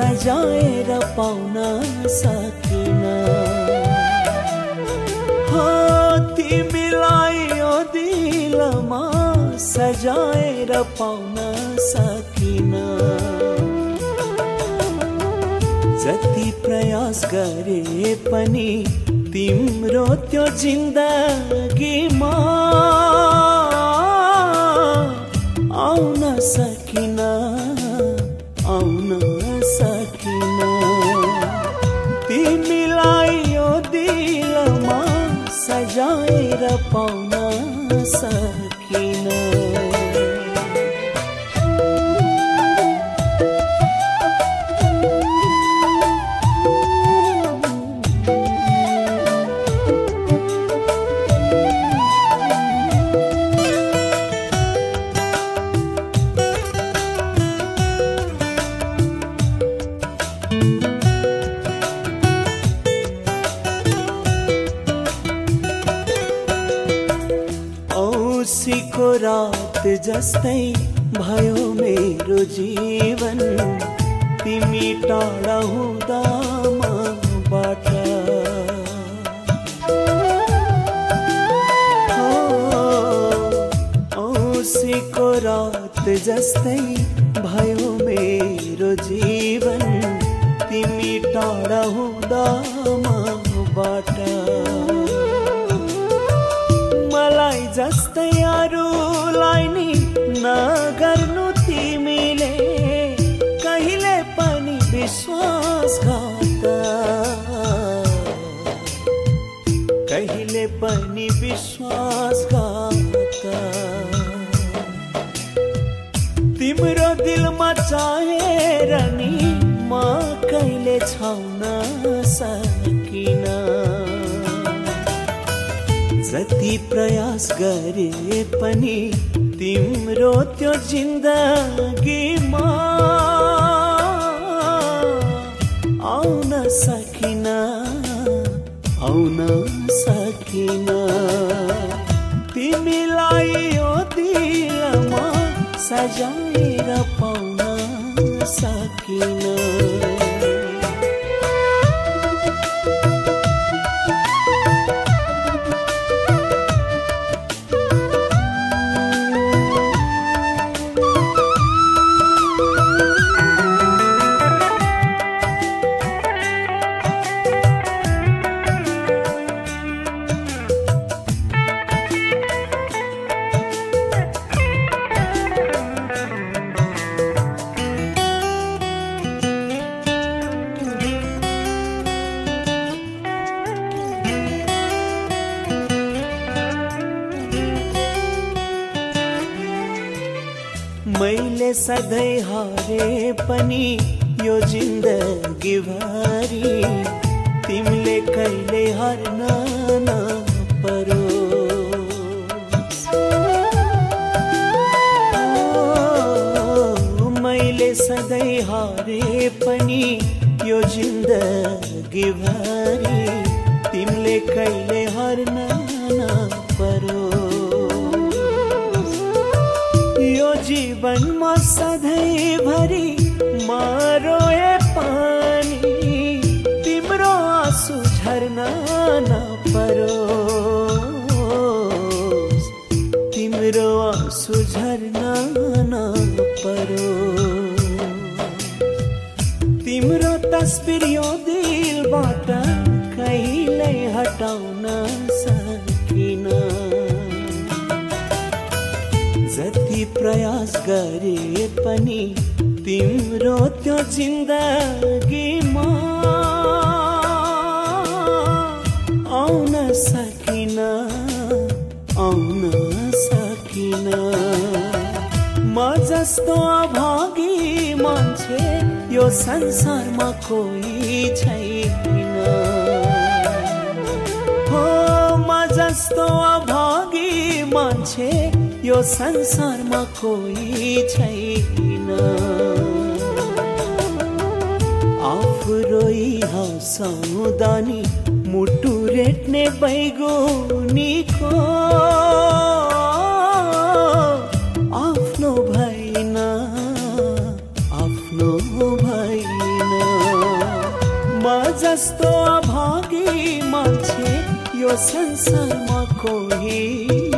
सजाएर पाउन सकिन। तिमीलाई यो दिलमा सजाएर पाउन सकिन। जति प्रयास गरे पनि तिम्रो त्यो जिन्दगीमा पाउन सकिन औसीको रात जस्तै भयो मेरो जीवन। तिमी टाढा हुँदा मबाट औसीको रात जस्तै भयो मेरो जीवन। तिमी टाढा हुँदा अरूलाई नि नगर्नु तिमीले कहिले पनि विश्वासघात कहिले पनि विश्वासघात तिम्रो दिलमा चाहेर नि म कहिले छाउन सकिन जति प्रयास गरे पनि तिम्रो त्यो जिन्दगीमा आउन सकिन आउन सकिन। तिमीलाई यो दिलमा सजाएर मैले सधैँ हारे पनि यो जिन्दगी भरि तिमीले कहिले हार्न नपरो। मैले सधैँ हारे पनि यो जिन्दगी भरि तिमीले कहिले हार्न आँसु झर्न नपरो तिम्रो आँसु झर्न नपरो तिम्रो तस्बिर यो दिलबाट कहिल्यै हटाउन सकिन। जति प्रयास गरे पनि तिम्रो त्यो जिन्दगीमा सकिन आउन सकिन। म जस्तो अभागी मान्छे यो संसारमा कोही छैन। हो म जस्तो अभागी मान्छे यो संसारमा कोही छैन। आफू रोइ हँसाउँदा नि मुटु रेट्ने बैगुनीको आफ्नो भएन आफ्नो भएन जस्तो अभागी मान्छे यो संसारमा कोही